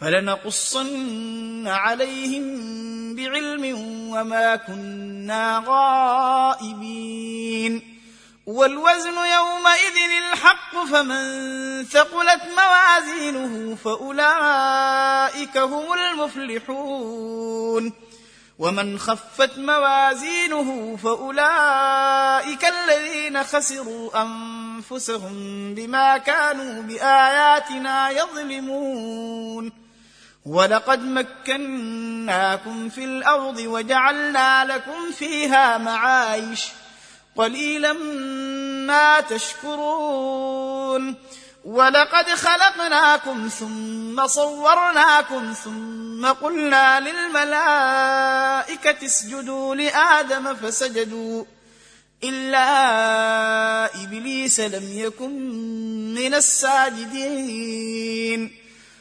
فلنقصن عليهم بعلم وما كنا غائبين. والوزن يومئذ الحق فمن ثقلت موازينه فأولئك هم المفلحون. ومن خفت موازينه فأولئك الذين خسروا أنفسهم بما كانوا بآياتنا يظلمون. ولقد مكناكم في الأرض وجعلنا لكم فيها معايش قليلا ما تشكرون. ولقد خلقناكم ثم صورناكم ثم قلنا للملائكة اسجدوا لآدم فسجدوا. إلا إبليس لم يكن من الساجدين.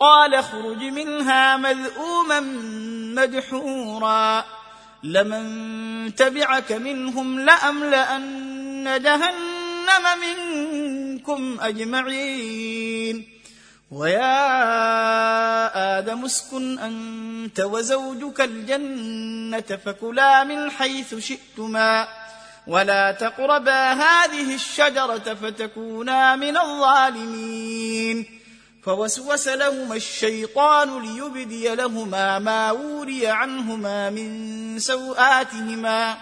قال اخرج منها مذءوما مدحورا. لمن تبعك منهم لأملأن جهنم منكم أجمعين. ويا آدم اسكن أنت وزوجك الجنة فكلا من حيث شئتما. ولا تقربا هذه الشجرة فتكونا من الظالمين. فوسوس لهما الشيطان ليبدي لهما ما وري عنهما من سوآتهما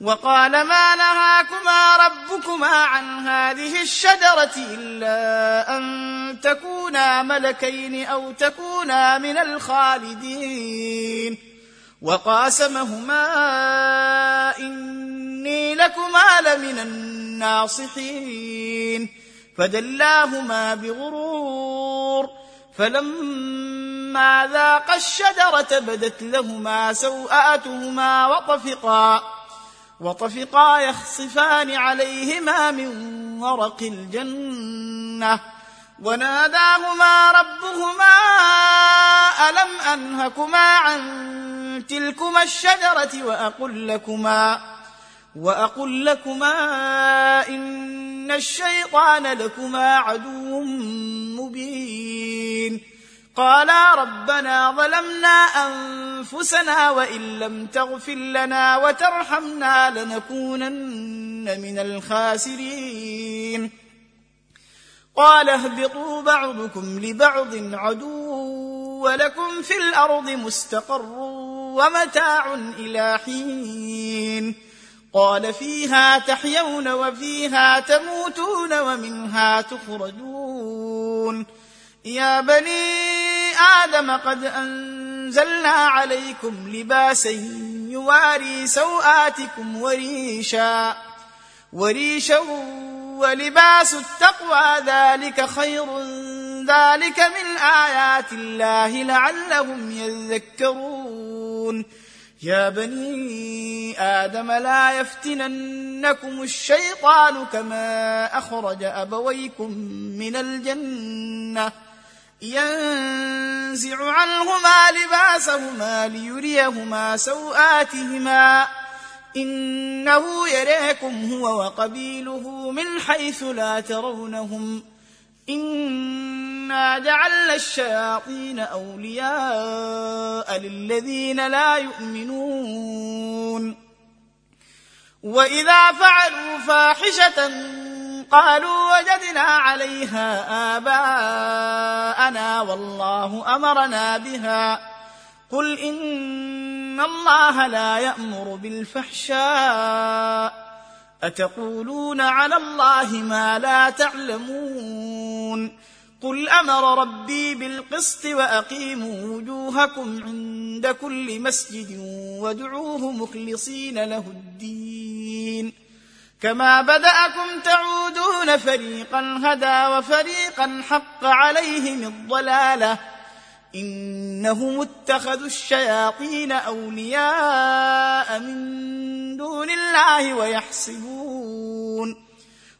وقال ما نهاكما ربكما عن هذه الشجرة إلا أن تكونا ملكين أو تكونا من الخالدين وقاسمهما إني لكما لمن الناصحين فدلاهما بغرور فلما ذاقا الشجرة بدت لهما سوآتهما وطفقا وطفقا يخصفان عليهما من ورق الجنة. وناداهما ربهما ألم أنهكما عن تلكما الشجرة وأقل لكما؟ وأقل لكما إن الشيطان لكما عدو مبين. قالا ربنا ظلمنا أنفسنا وإن لم تغفر لنا وترحمنا لنكونن من الخاسرين. قال اهبطوا بعضكم لبعض عدو ولكم في الأرض مستقر ومتاع إلى حين. قال فيها تحيون وفيها تموتون ومنها تخرجون. يا بني آدم قد أنزلنا عليكم لباسا يواري سوآتكم وريشا وريشا ولباس التقوى ذلك خير ذلك من آيات الله لعلهم يذكرون. يا بني آدم لا يفتننكم الشيطان كما أخرج أبويكم من الجنة. ينزع عنهما لباسهما ليريهما سوآتهما. إنه يريكم هو وقبيله من حيث لا ترونهم. انا جعلنا الشياطين اولياء للذين لا يؤمنون واذا فعلوا فاحشه قالوا وجدنا عليها اباءنا والله امرنا بها قل ان الله لا يامر بالفحشاء اتقولون على الله ما لا تعلمون قل أمر ربي بالقسط واقيموا وجوهكم عند كل مسجد وادعوه مخلصين له الدين كما بداكم تعودون فريقا هدى وفريقا حق عليهم الضلاله انهم اتخذوا الشياطين اولياء من دون الله ويحسبون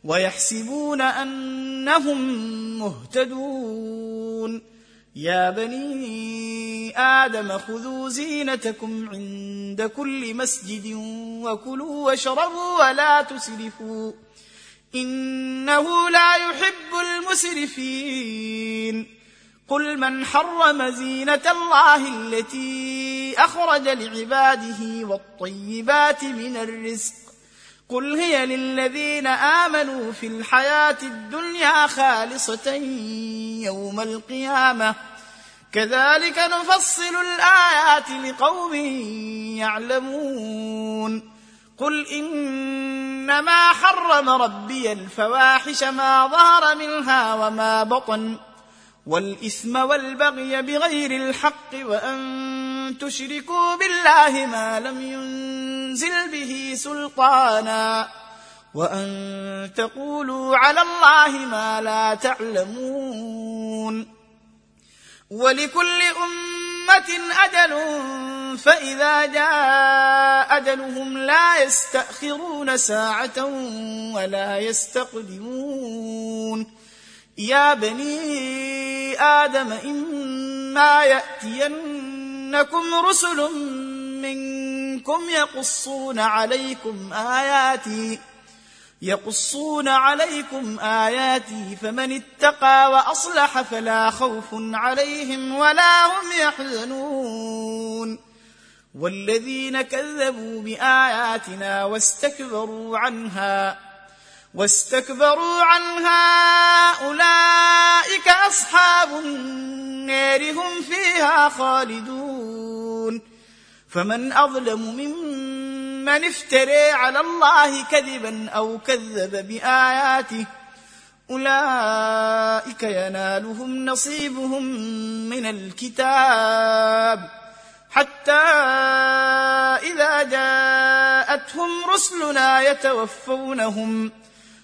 ويحسبون أنهم مهتدون. يا بني آدم خذوا زينتكم عند كل مسجد وكلوا واشربوا ولا تسرفوا. إنه لا يحب المسرفين. قل من حرم زينة الله التي أخرج لعباده والطيبات من الرزق قل هي للذين امنوا في الحياة الدنيا خالصه يوم القيامه كذلك نفصل الايات لقوم يعلمون قل انما حرم ربي الفواحش ما ظهر منها وما بطن والاثم والبغي بغير الحق وان تشركوا بالله ما لم ينزل به سلطانا وأن تقولوا على الله ما لا تعلمون ولكل أمة أجل فإذا جاء أجلهم لا يستأخرون ساعة ولا يستقدمون يا بني آدم إما ياتينكم رسل منكم يقصون عليكم آياتي يقصون عليكم آياتي فمن اتقى وأصلح فلا خوف عليهم ولا هم يحزنون. والذين كذبوا بآياتنا واستكبروا عنها واستكبروا عنها أولئك أصحاب النار هم فيها خالدون. فمن أظلم ممن افتري على الله كذبا أو كذب بآياته أولئك ينالهم نصيبهم من الكتاب. حتى إذا جاءتهم رسلنا يتوفونهم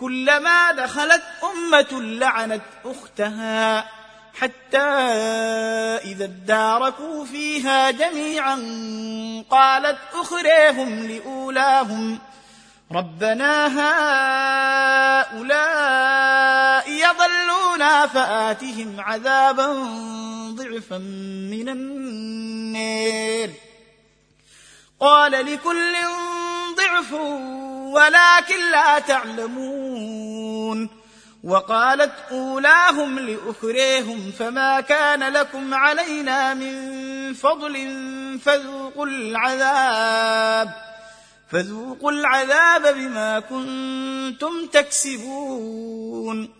كلما دخلت أمة لعنت أختها حتى إذا اداركوا فيها جميعا قالت أخريهم لأولاهم ربنا هؤلاء يضلونا فآتهم عذابا ضعفا من النير. قال لكل ضعف ولكن لا تعلمون. وقالت أولاهم لأخريهم فما كان لكم علينا من فضل فذوقوا العذاب. فذوقوا العذاب بما كنتم تكسبون.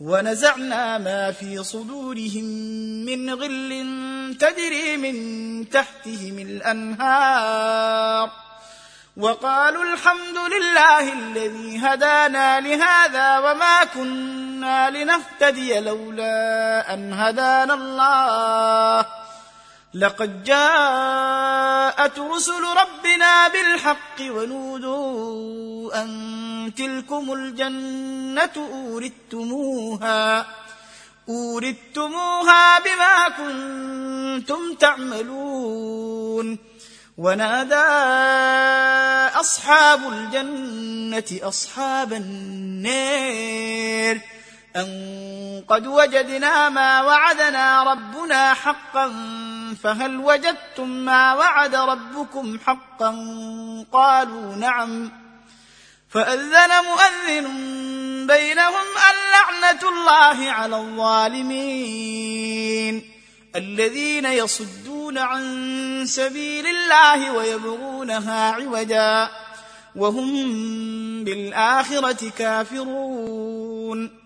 ونزعنا ما في صدورهم من غل تجري من تحتهم الأنهار. وقالوا الحمد لله الذي هدانا لهذا وما كنا لنهتدي لولا أن هدانا الله. لقد جاءت رسل ربنا بالحق ونودوا أن تلكم الجنة أورثتموها أورثتموها بما كنتم تعملون. ونادى أصحاب الجنة أصحاب النار. أن قد وجدنا ما وعدنا ربنا حقا فهل وجدتم ما وعد ربكم حقا؟ قالوا نعم. فأذن مؤذن بينهم اللعنه الله على الظالمين. الذين يصدون عن سبيل الله ويبغونها عوجا وهم بالآخرة كافرون.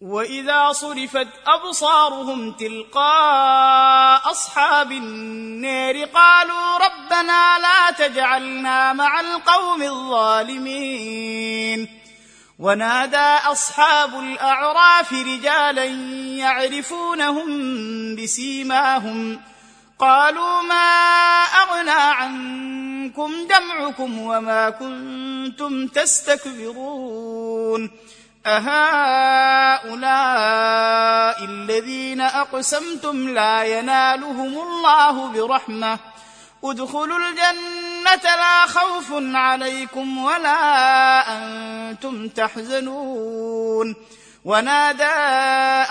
وإذا صرفت أبصارهم تلقاء أصحاب النار قالوا ربنا لا تجعلنا مع القوم الظالمين. ونادى أصحاب الأعراف رجالا يعرفونهم بسيماهم. قالوا ما أغنى عنكم جمعكم وما كنتم تستكبرون. أهؤلاء الذين أقسمتم لا ينالهم الله برحمة. ادخلوا الجنة لا خوف عليكم ولا أنتم تحزنون. ونادى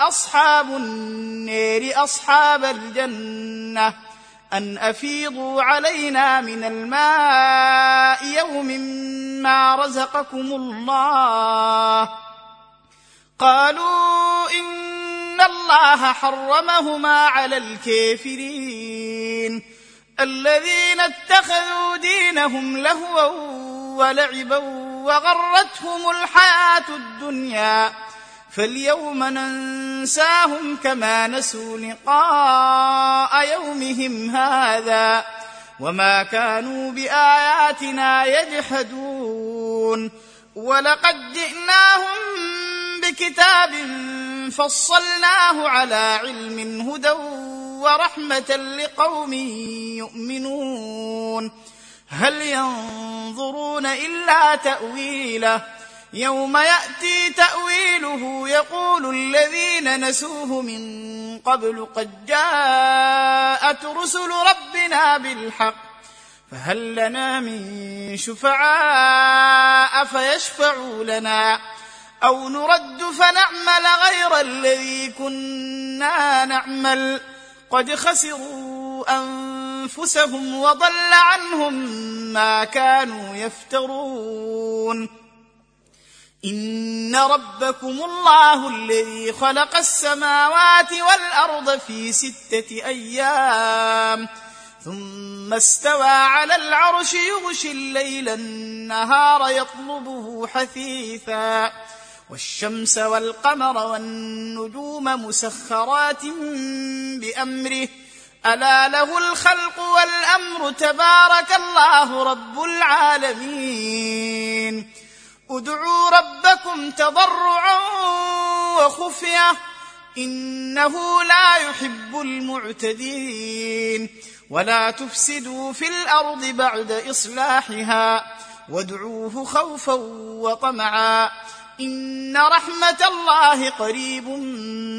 أصحاب النير أصحاب الجنة أن أفيضوا علينا من الماء يوم ما رزقكم الله. قالوا إن الله حرمهما على الكافرين. الذين اتخذوا دينهم لهوا ولعبا وغرتهم الحياة الدنيا. فاليوم ننساهم كما نسوا لقاء يومهم هذا وما كانوا بآياتنا يجحدون. ولقد جئناهم بكتاب فصلناه على علم هدى ورحمة لقوم يؤمنون. هل ينظرون إلا تأويله؟ يوم يأتي تأويله يقول الذين نسوه من قبل قد جاءت رسل ربنا بالحق فهل لنا من شفعاء فيشفعوا لنا؟ أو نرد فنعمل غير الذي كنا نعمل. قد خسروا أنفسهم وضل عنهم ما كانوا يفترون. إن ربكم الله الذي خلق السماوات والأرض في ستة أيام ثم استوى على العرش يغشي الليل النهار يطلبه حثيثا. والشمس والقمر والنجوم مسخرات بأمره. ألا له الخلق والأمر تبارك الله رب العالمين. ادعوا ربكم تضرعا وخفية. إنه لا يحب المعتدين. ولا تفسدوا في الأرض بعد إصلاحها. وادعوه خوفا وطمعا. إن رحمة الله قريب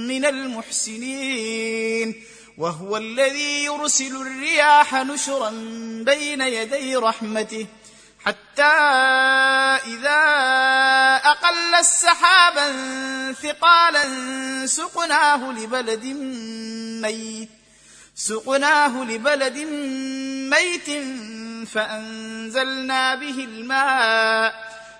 من المحسنين وهو الذي يرسل الرياح نشرا بين يدي رحمته حتى إذا أقل السحابا ثقالا سقناه لبلد ميت سقناه لبلد ميت فأنزلنا به الماء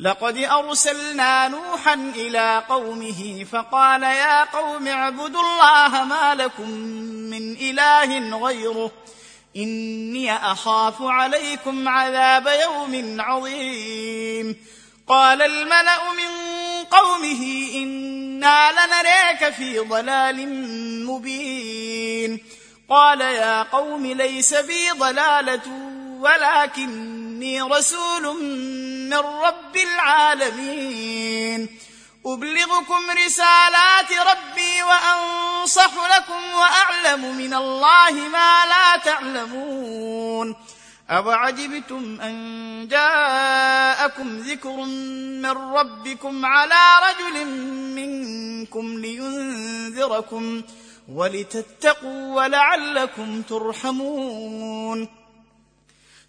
لقد أرسلنا نوحا إلى قومه فقال يا قوم اعبدوا الله ما لكم من إله غيره إني أخاف عليكم عذاب يوم عظيم. قال الملأ من قومه إنا لنريك في ضلال مبين. قال يا قوم ليس بي ضلالة ولكني رسول من رب العالمين. أبلغكم رسالات ربي وأنصح لكم وأعلم من الله ما لا تعلمون. أوعجبتم أن جاءكم ذكر من ربكم على رجل منكم لينذركم ولتتقوا ولعلكم ترحمون.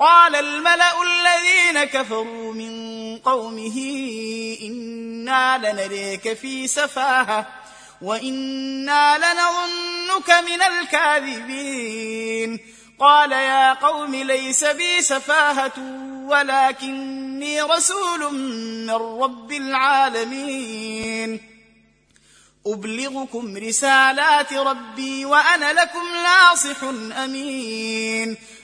قال الملأ الذين كفروا من قومه إنا لنريك في سفاهة وإنا لنظنك من الكاذبين. قال يا قوم ليس بي سفاهة ولكني رسول من رب العالمين. أبلغكم رسالات ربي وأنا لكم ناصح أمين.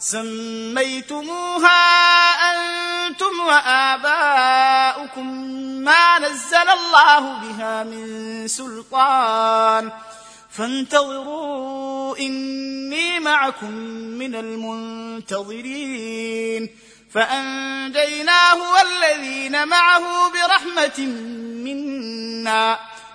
سميتموها أنتم وآباؤكم ما نزل الله بها من سلطان فانتظروا إني معكم من المنتظرين فأنجيناه والذين معه برحمة منا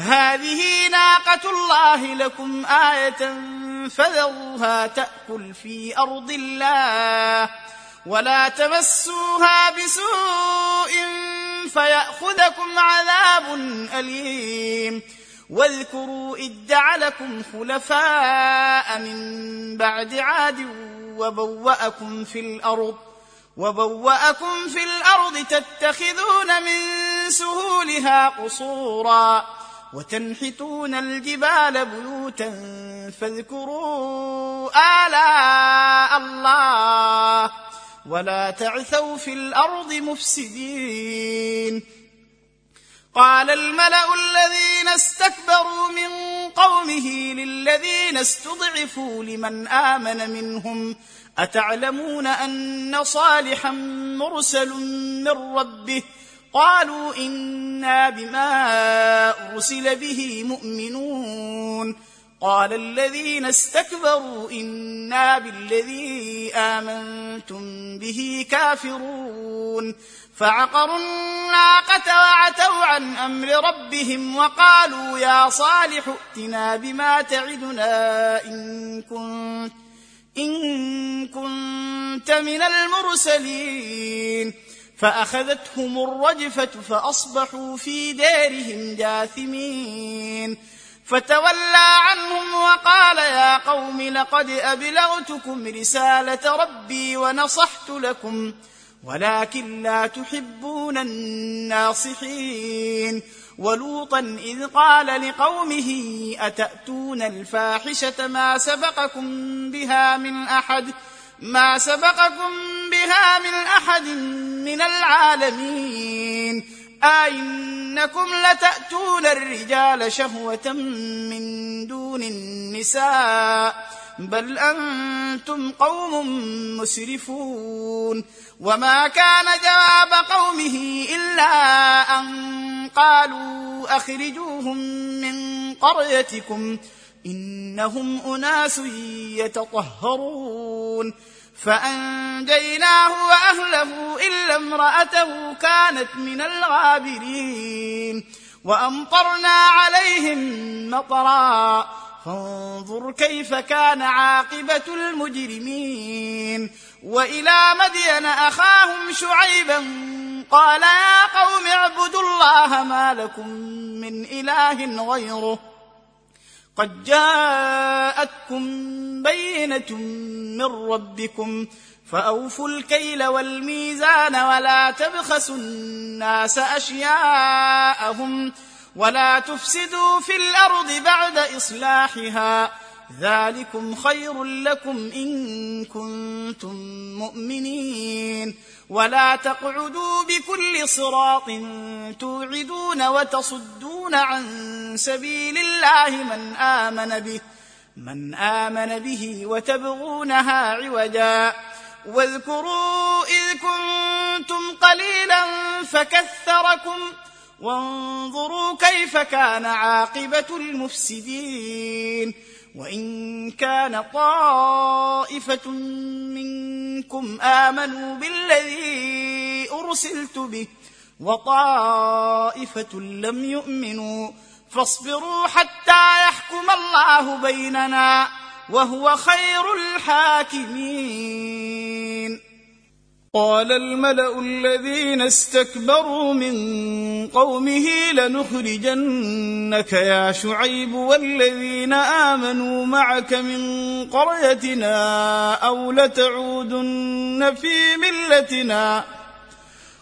هذه ناقة الله لكم آية فذروها تأكل في أرض الله ولا تمسوها بسوء فيأخذكم عذاب أليم واذكروا إذ جعلكم خلفاء من بعد عاد وبوأكم في الأرض وبوأكم في الأرض تتخذون من سهولها قصورا وتنحتون الجبال بيوتا فاذكروا آلاء الله ولا تعثوا في الأرض مفسدين. قال الملأ الذين استكبروا من قومه للذين استضعفوا لمن آمن منهم أتعلمون أن صالحا مرسل من ربه قالوا إنا بما أرسل به مؤمنون. قال الذين استكبروا إنا بالذي آمنتم به كافرون. فعقروا الناقة وعتوا عن أمر ربهم وقالوا يا صالح ائتنا بما تعدنا إن كنت إن كنت من المرسلين. فأخذتهم الرجفة فأصبحوا في دارهم جاثمين. فتولى عنهم وقال يا قوم لقد أبلغتكم رسالة ربي ونصحت لكم ولكن لا تحبون الناصحين. ولوطا إذ قال لقومه أتأتون الفاحشة ما سبقكم بها من أحد؟ ما سبقكم بها من أحد من العالمين. أئنكم لتأتون الرجال شهوة من دون النساء بل أنتم قوم مسرفون. وما كان جواب قومه إلا أن قالوا أخرجوهم من قريتكم إنهم أناس يتطهرون. فأنجيناه وأهله إلا امرأته كانت من الغابرين وأمطرنا عليهم مطرا. فانظر كيف كان عاقبة المجرمين. وإلى مدين أخاهم شعيبا قال يا قوم اعبدوا الله ما لكم من إله غيره. قد جاءتكم بينة من ربكم فأوفوا الكيل والميزان ولا تبخسوا الناس أشياءهم ولا تفسدوا في الأرض بعد إصلاحها ذلكم خير لكم إن كنتم مؤمنين ولا تقعدوا بكل صراط توعدون وتصدون عن سبيل الله من آمن به من آمن به وتبغونها عوجا. واذكروا إذ كنتم قليلا فكثركم وانظروا كيف كان عاقبة المفسدين. وإن كان طائفة منكم آمنوا بالذي أرسلت به وطائفة لم يؤمنوا فاصبروا حتى يحكم الله بيننا وهو خير الحاكمين. قال الملأ الذين استكبروا من قومه لنخرجنك يا شعيب والذين آمنوا معك من قريتنا أو لتعودن في ملتنا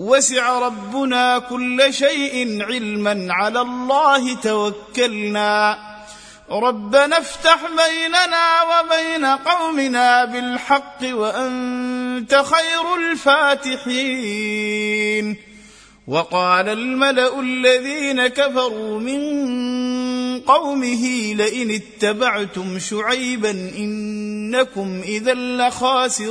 وسع ربنا كل شيء علما على الله توكلنا. ربنا افتح بيننا وبين قومنا بالحق وأنت خير الفاتحين. وقال الملأ الذين كفروا من قومه لئن اتبعتم شعيبا إنكم إذا لخاسرون.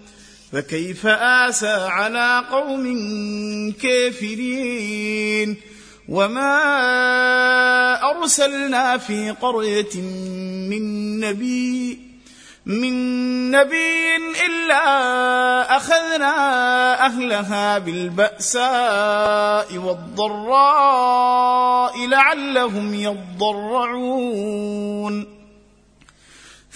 فكيف آسى على قوم كافرين وما أرسلنا في قرية من نبي من نبي إلا أخذنا أهلها بالبأساء والضراء لعلهم يضرعون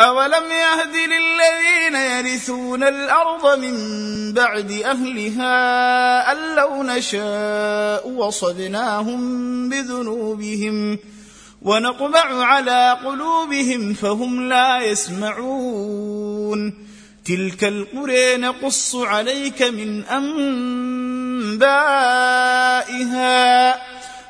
أولم يهد للذين يرثون الأرض من بعد أهلها أن لو نشاء وصدناهم بذنوبهم ونطبع على قلوبهم فهم لا يسمعون تلك القرى نقص عليك من أنبائها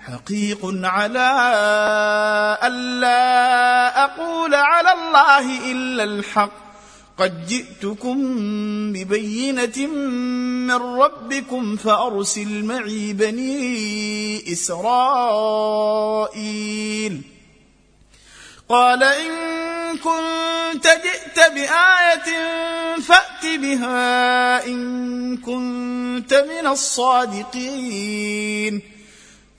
حقيق على ألا أقول على الله إلا الحق. قد جئتكم ببينة من ربكم فأرسل معي بني إسرائيل. قال إن كنت جئت بآية فأت بها إن كنت من الصادقين.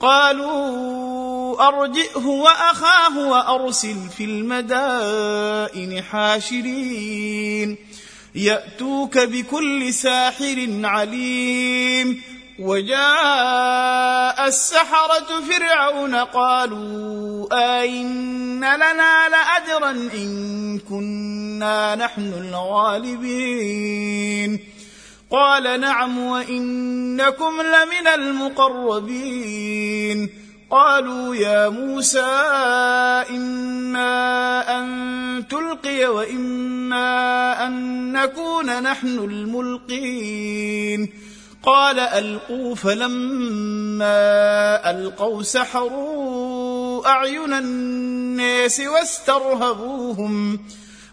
قالوا أرجئه وأخاه وأرسل في المدائن حاشرين. يأتوك بكل ساحر عليم. وجاء السحرة فرعون قالوا آئن لنا لأجرا إن كنا نحن الغالبين. قال نعم وإنكم لمن المقربين. قالوا يا موسى إما أن تلقي وإما أن نكون نحن الملقين. قال ألقوا فلما ألقوا سحروا أعين الناس واسترهبوهم.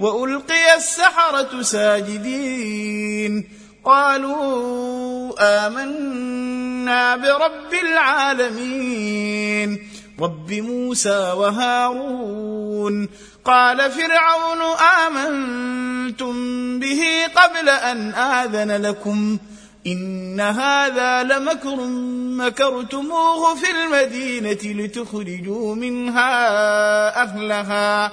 وألقي السحرة ساجدين. قالوا آمنا برب العالمين. رب موسى وهارون. قال فرعون آمنتم به قبل أن آذن لكم. إن هذا لمكر مكرتموه في المدينة لتخرجوا منها أهلها.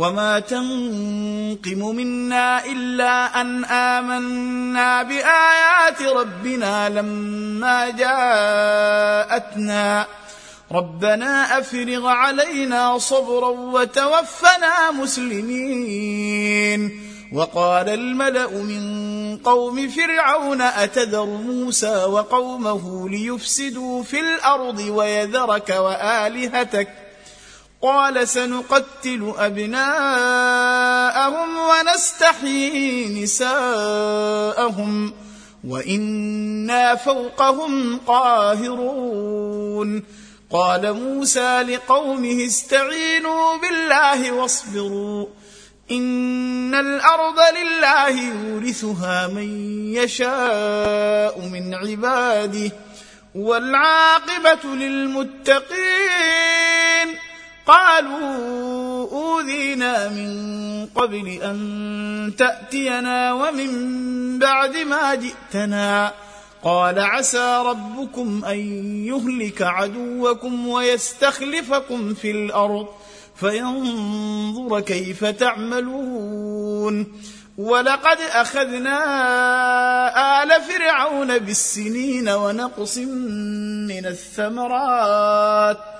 وما تنقم منا إلا أن آمنا بآيات ربنا لما جاءتنا ربنا افرغ علينا صبرا وتوفنا مسلمين وقال الملا من قوم فرعون اتذر موسى وقومه ليفسدوا في الأرض ويذرك والهتك قال سنقتل أبناءهم ونستحيي نساءهم وإنا فوقهم قاهرون. قال موسى لقومه استعينوا بالله واصبروا إن الأرض لله يورثها من يشاء من عباده والعاقبة للمتقين. قالوا أوذينا من قبل أن تأتينا ومن بعد ما جئتنا. قال عسى ربكم أن يهلك عدوكم ويستخلفكم في الأرض فينظر كيف تعملون. ولقد أخذنا آل فرعون بالسنين ونقص من الثمرات.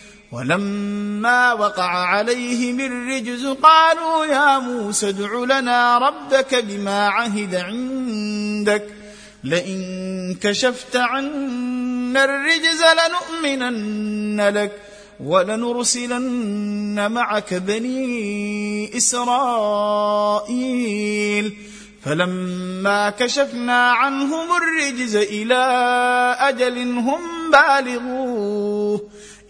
ولما وقع عليهم الرجز قالوا يا موسى ادع لنا ربك بما عهد عندك. لئن كشفت عنا الرجز لنؤمنن لك ولنرسلن معك بني إسرائيل. فلما كشفنا عنهم الرجز إلى أجل هم بالغوه.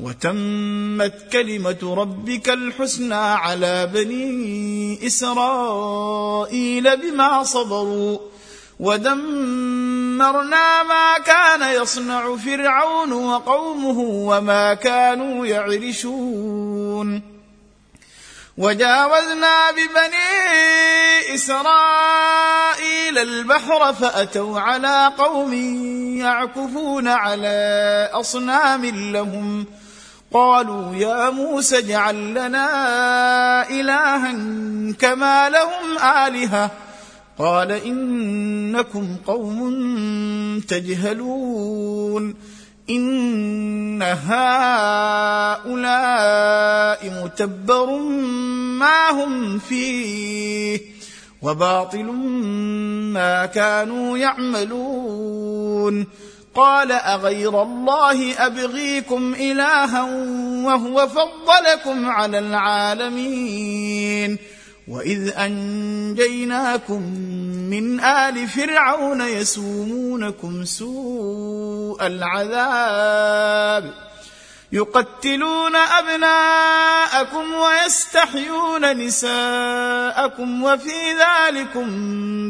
وتمت كلمة ربك الحسنى على بني إسرائيل بما صبروا ودمرنا ما كان يصنع فرعون وقومه وما كانوا يعرشون وجاوزنا ببني إسرائيل البحر فأتوا على قوم يعكفون على أصنام لهم قالوا يا موسى اجعل لنا إلها كما لهم آلهة. قال إنكم قوم تجهلون. إن هؤلاء متبر ما هم فيه وباطل ما كانوا يعملون. قال أغير الله أبغيكم إلها وهو فضلكم على العالمين. وإذ أنجيناكم من آل فرعون يسومونكم سوء العذاب. يقتلون أبناءكم ويستحيون نساءكم وفي ذلكم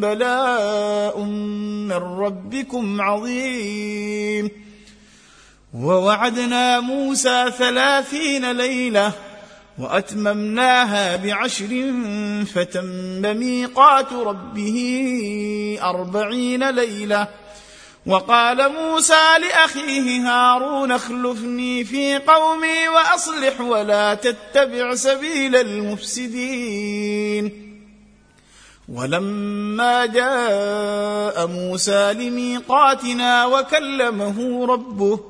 بلاء من ربكم عظيم. ووعدنا موسى ثلاثين ليلة وأتممناها بعشر فتم ميقات ربه أربعين ليلة وقال موسى لأخيه هارون اخلفني في قومي وأصلح ولا تتبع سبيل المفسدين. ولما جاء موسى لميقاتنا وكلمه ربه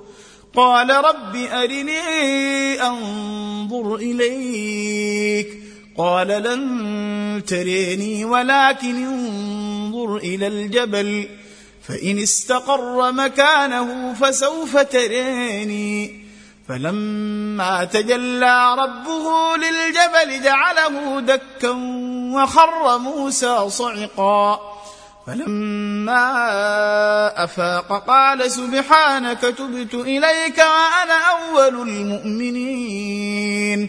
قال رب أرني أنظر إليك. قال لن تريني ولكن انظر إلى الجبل. فإن استقر مكانه فسوف تريني فلما تجلى ربه للجبل جعله دكا وخر موسى صعقا. فلما أفاق قال سبحانك تبت إليك وأنا أول المؤمنين.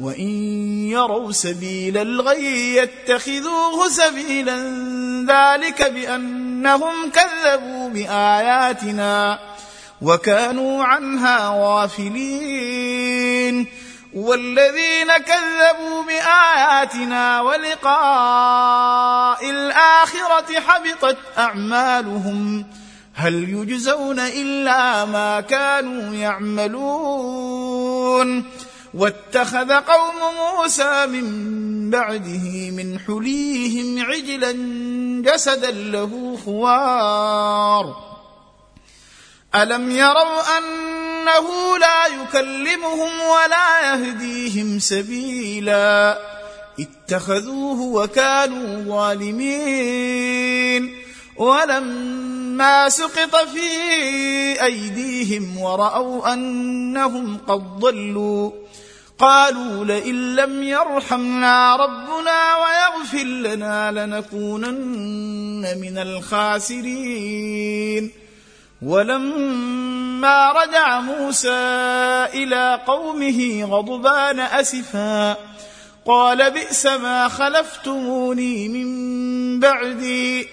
وان يروا سبيل الغي يتخذوه سبيلا ذلك بانهم كذبوا باياتنا وكانوا عنها غافلين والذين كذبوا باياتنا ولقاء الاخره حبطت اعمالهم هل يجزون الا ما كانوا يعملون واتخذ قوم موسى من بعده من حليهم عجلا جسدا له خوار. ألم يروا أنه لا يكلمهم ولا يهديهم سبيلا؟ اتخذوه وكانوا ظالمين. ولما سقط في أيديهم ورأوا أنهم قد ضلوا قالوا لئن لم يرحمنا ربنا ويغفر لنا لنكونن من الخاسرين. ولما رجع موسى إلى قومه غضبان أسفا قال بئس ما خلفتموني من بعدي.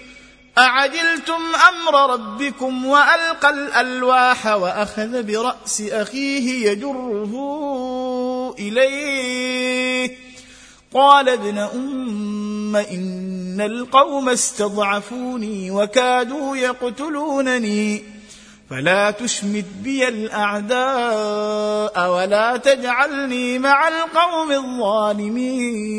أعجلتم أمر ربكم وألقى الألواح وأخذ برأس أخيه يجره إليه. قال ابن أم إن القوم استضعفوني وكادوا يقتلونني. فلا تشمت بي الأعداء ولا تجعلني مع القوم الظالمين.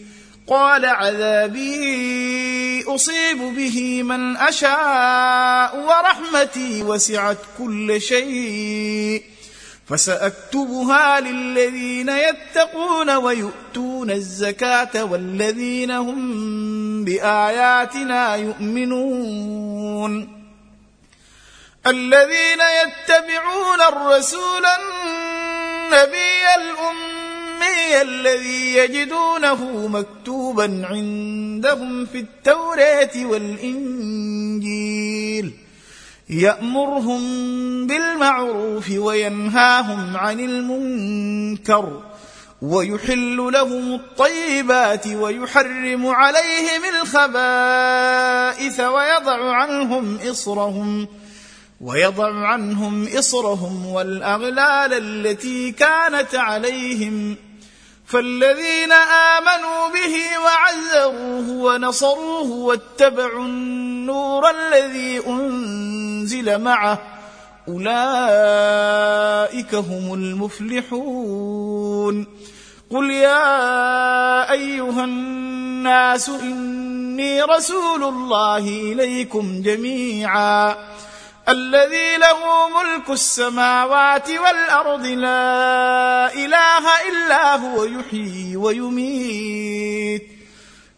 قال عذابي أصيب به من أشاء ورحمتي وسعت كل شيء فسأكتبها للذين يتقون ويؤتون الزكاة والذين هم بآياتنا يؤمنون الذين يتبعون الرسول النبي الأمي الذي يجدونه مكتوبا عندهم في التوراة والإنجيل. يأمرهم بالمعروف وينهاهم عن المنكر ويحل لهم الطيبات ويحرم عليهم الخبائث ويضع عنهم إصرهم ويضع عنهم إصرهم والأغلال التي كانت عليهم. فالذين آمنوا به وعزروه ونصروه واتبعوا النور الذي أنزل معه أولئك هم المفلحون. قل يا أيها الناس إني رسول الله إليكم جميعا. الذي له ملك السماوات والأرض لا إله إلا هو يحيي ويميت.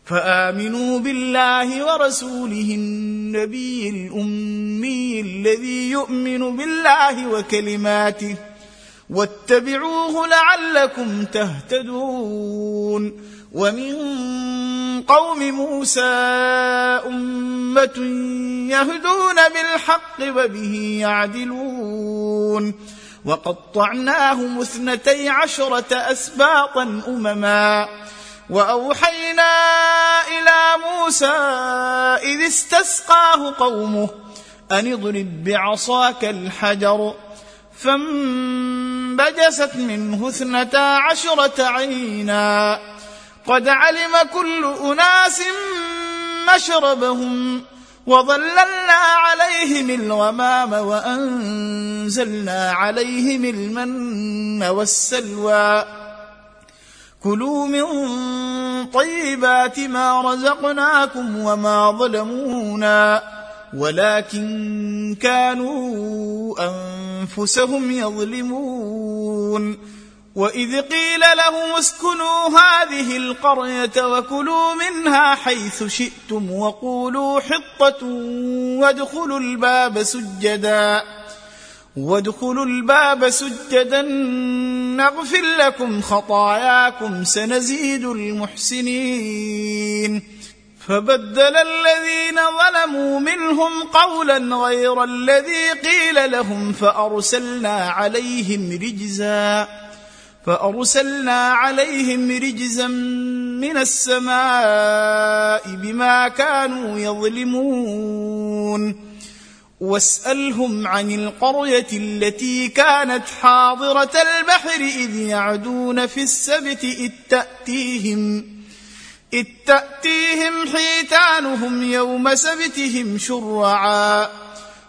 فآمنوا بالله ورسوله النبي الأمي الذي يؤمن بالله وكلماته. واتبعوه لعلكم تهتدون. ومن قوم موسى أمة يهدون بالحق وبه يعدلون. وقطعناهم اثنتي عشرة أسباطا أمما. وأوحينا إلى موسى إذ استسقاه قومه أن اضرب بعصاك الحجر. فانبجست منه اثنتا عشرة عينا. قد علم كل أناس مشربهم وظللنا عليهم الغمام وأنزلنا عليهم المن والسلوى. كلوا من طيبات ما رزقناكم وما ظلمونا ولكن كانوا أنفسهم يظلمون. واذ قيل لهم اسكنوا هذه القريه وكلوا منها حيث شئتم وقولوا حطه وادخلوا الباب سجدا وادخلوا الباب سجدا نغفر لكم خطاياكم سنزيد المحسنين فبدل الذين ظلموا منهم قولا غير الذي قيل لهم فارسلنا عليهم رجزا فأرسلنا عليهم رجزا من السماء بما كانوا يظلمون. واسألهم عن القرية التي كانت حاضرة البحر إذ يعدون في السبت إذ تأتيهم إذ تأتيهم حيتانهم يوم سبتهم شرعا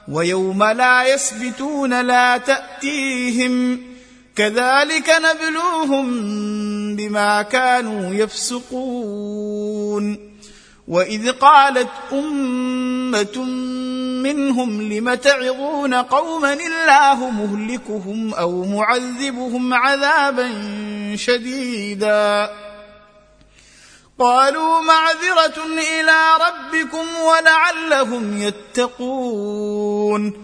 ويوم لا يسبتون لا تأتيهم. كذلك نبلوهم بما كانوا يفسقون. وإذ قالت أمة منهم لم تعظون قوما الله مهلكهم أو معذبهم عذابا شديدا. قالوا معذرة إلى ربكم ولعلهم يتقون.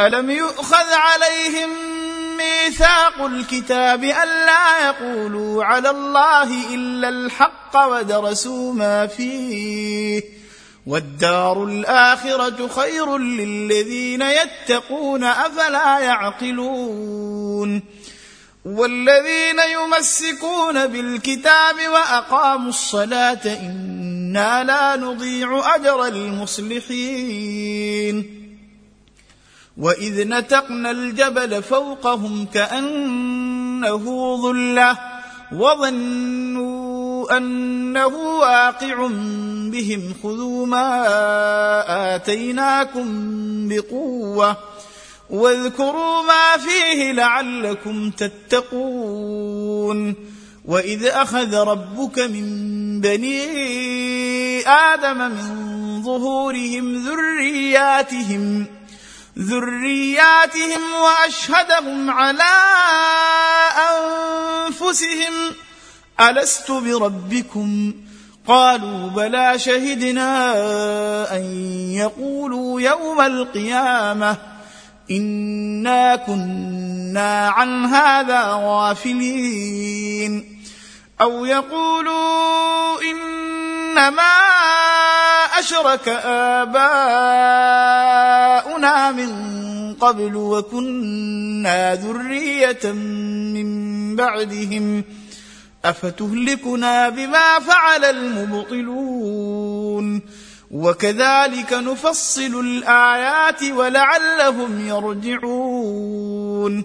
ألم يؤخذ عليهم ميثاق الكتاب الا يقولوا على الله إلا الحق ودرسوا ما فيه والدار الآخرة خير للذين يتقون أفلا يعقلون والذين يمسكون بالكتاب وأقاموا الصلاة إنا لا نضيع أجر المصلحين واذ نتقنا الجبل فوقهم كانه ظله وظنوا انه واقع بهم خذوا ما اتيناكم بقوه واذكروا ما فيه لعلكم تتقون واذ اخذ ربك من بني آدم من ظهورهم ذرياتهم ذرياتهم وأشهدهم على أنفسهم. ألست بربكم؟ قالوا بلى شهدنا أن يقولوا يوم القيامة. إنا كنا عن هذا غافلين. أو يقولوا إنما أشرك آباؤنا من قبل وكنا ذرية من بعدهم أفتهلكنا بما فعل المبطلون وكذلك نفصل الآيات ولعلهم يرجعون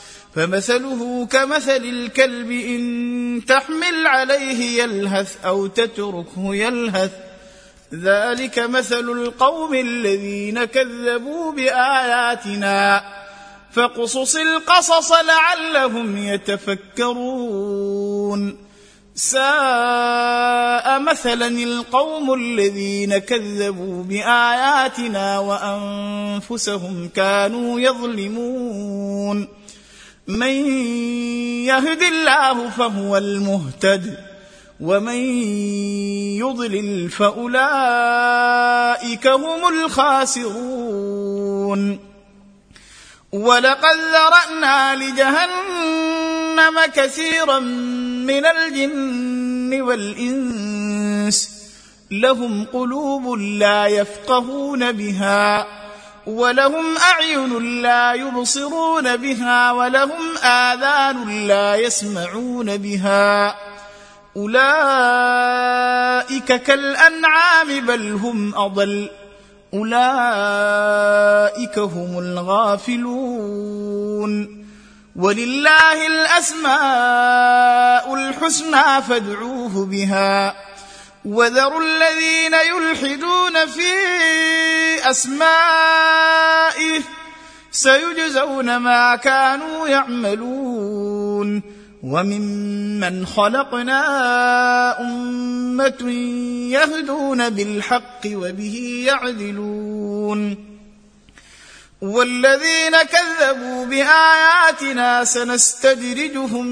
فمثله كمثل الكلب إن تحمل عليه يلهث أو تتركه يلهث. ذلك مثل القوم الذين كذبوا بآياتنا. فاقصص القصص لعلهم يتفكرون. ساء مثلا القوم الذين كذبوا بآياتنا وأنفسهم كانوا يظلمون. من يهد الله فهو المهتد ومن يضلل فأولئك هم الخاسرون. ولقد ذرأنا لجهنم كثيرا من الجن والإنس لهم قلوب لا يفقهون بها. ولهم اعين لا يبصرون بها ولهم اذان لا يسمعون بها اولئك كالانعام بل هم اضل اولئك هم الغافلون ولله الاسماء الحسنى فادعوه بها وذروا الذين يلحدون في أسمائه سيجزون ما كانوا يعملون وممن خلقنا أمة يهدون بالحق وبه يعدلون والذين كذبوا بآياتنا سنستدرجهم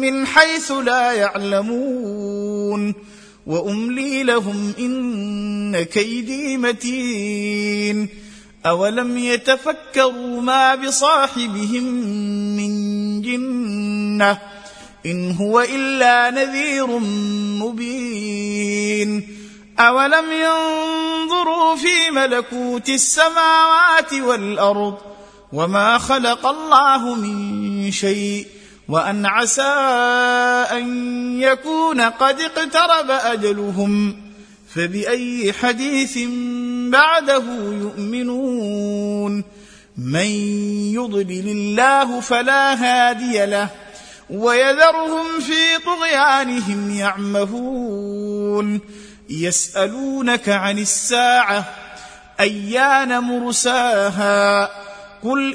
من حيث لا يعلمون وأملي لهم إن كيدي متين. أولم يتفكروا ما بصاحبهم من جنة؟ إن هو إلا نذير مبين. أولم ينظروا في ملكوت السماوات والأرض وما خلق الله من شيء؟ وأن عسى أن يكون قد اقترب أجلهم فبأي حديث بعده يؤمنون؟ من يضلل الله فلا هادي له ويذرهم في طغيانهم يعمهون. يسألونك عن الساعة أيان مرساها؟ قل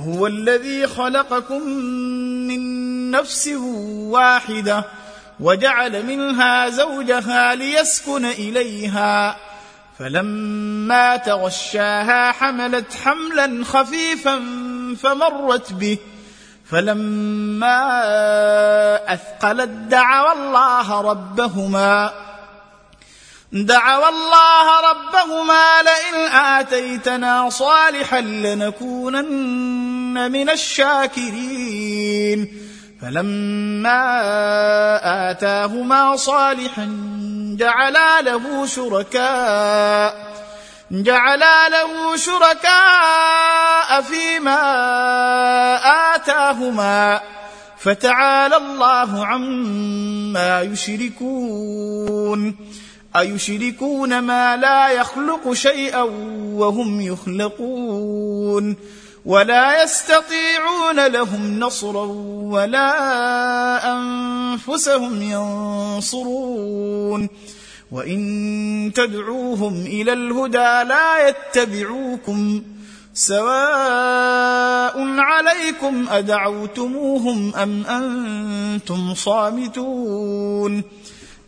هو الذي خلقكم من نفس واحدة وجعل منها زوجها ليسكن إليها. فلما تغشاها حملت حملا خفيفا فمرت به. فلما أثقلت دعوا الله ربهما. دعوا الله ربهما لئن آتيتنا صالحا لنكونن من الشاكرين. فلما آتاهما صالحا جعلا له شركاء جعلا له شركاء فيما آتاهما. فتعالى الله عما يشركون. أيشركون ما لا يخلق شيئا وهم يخلقون ولا يستطيعون لهم نصرا ولا أنفسهم ينصرون وإن تدعوهم إلى الهدى لا يتبعوكم سواء عليكم أدعوتموهم أم أنتم صامتون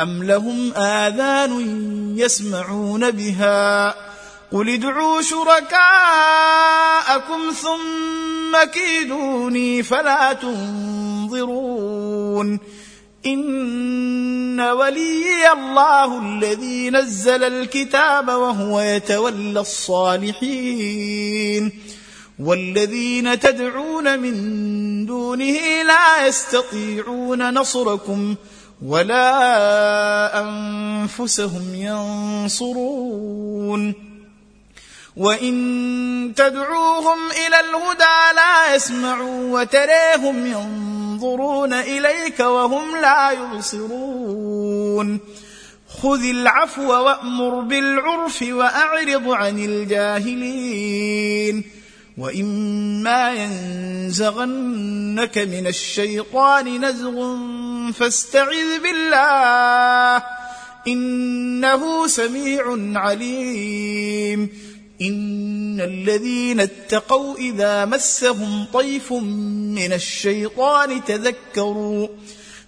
ام لهم اذان يسمعون بها قل ادعوا شركاءكم ثم كيدوني فلا تنظرون ان وليي الله الذي نزل الكتاب وهو يتولى الصالحين والذين تدعون من دونه لا يستطيعون نصركم ولا أنفسهم ينصرون. وإن تدعوهم إلى الهدى لا يسمعوا وتريهم ينظرون إليك وهم لا يبصرون. خذ العفو وأمر بالعرف وأعرض عن الجاهلين. وإما ينزغنك من الشيطان نزغ فاستعذ بالله إنه سميع عليم. إن الذين اتقوا إذا مسهم طيف من الشيطان تذكروا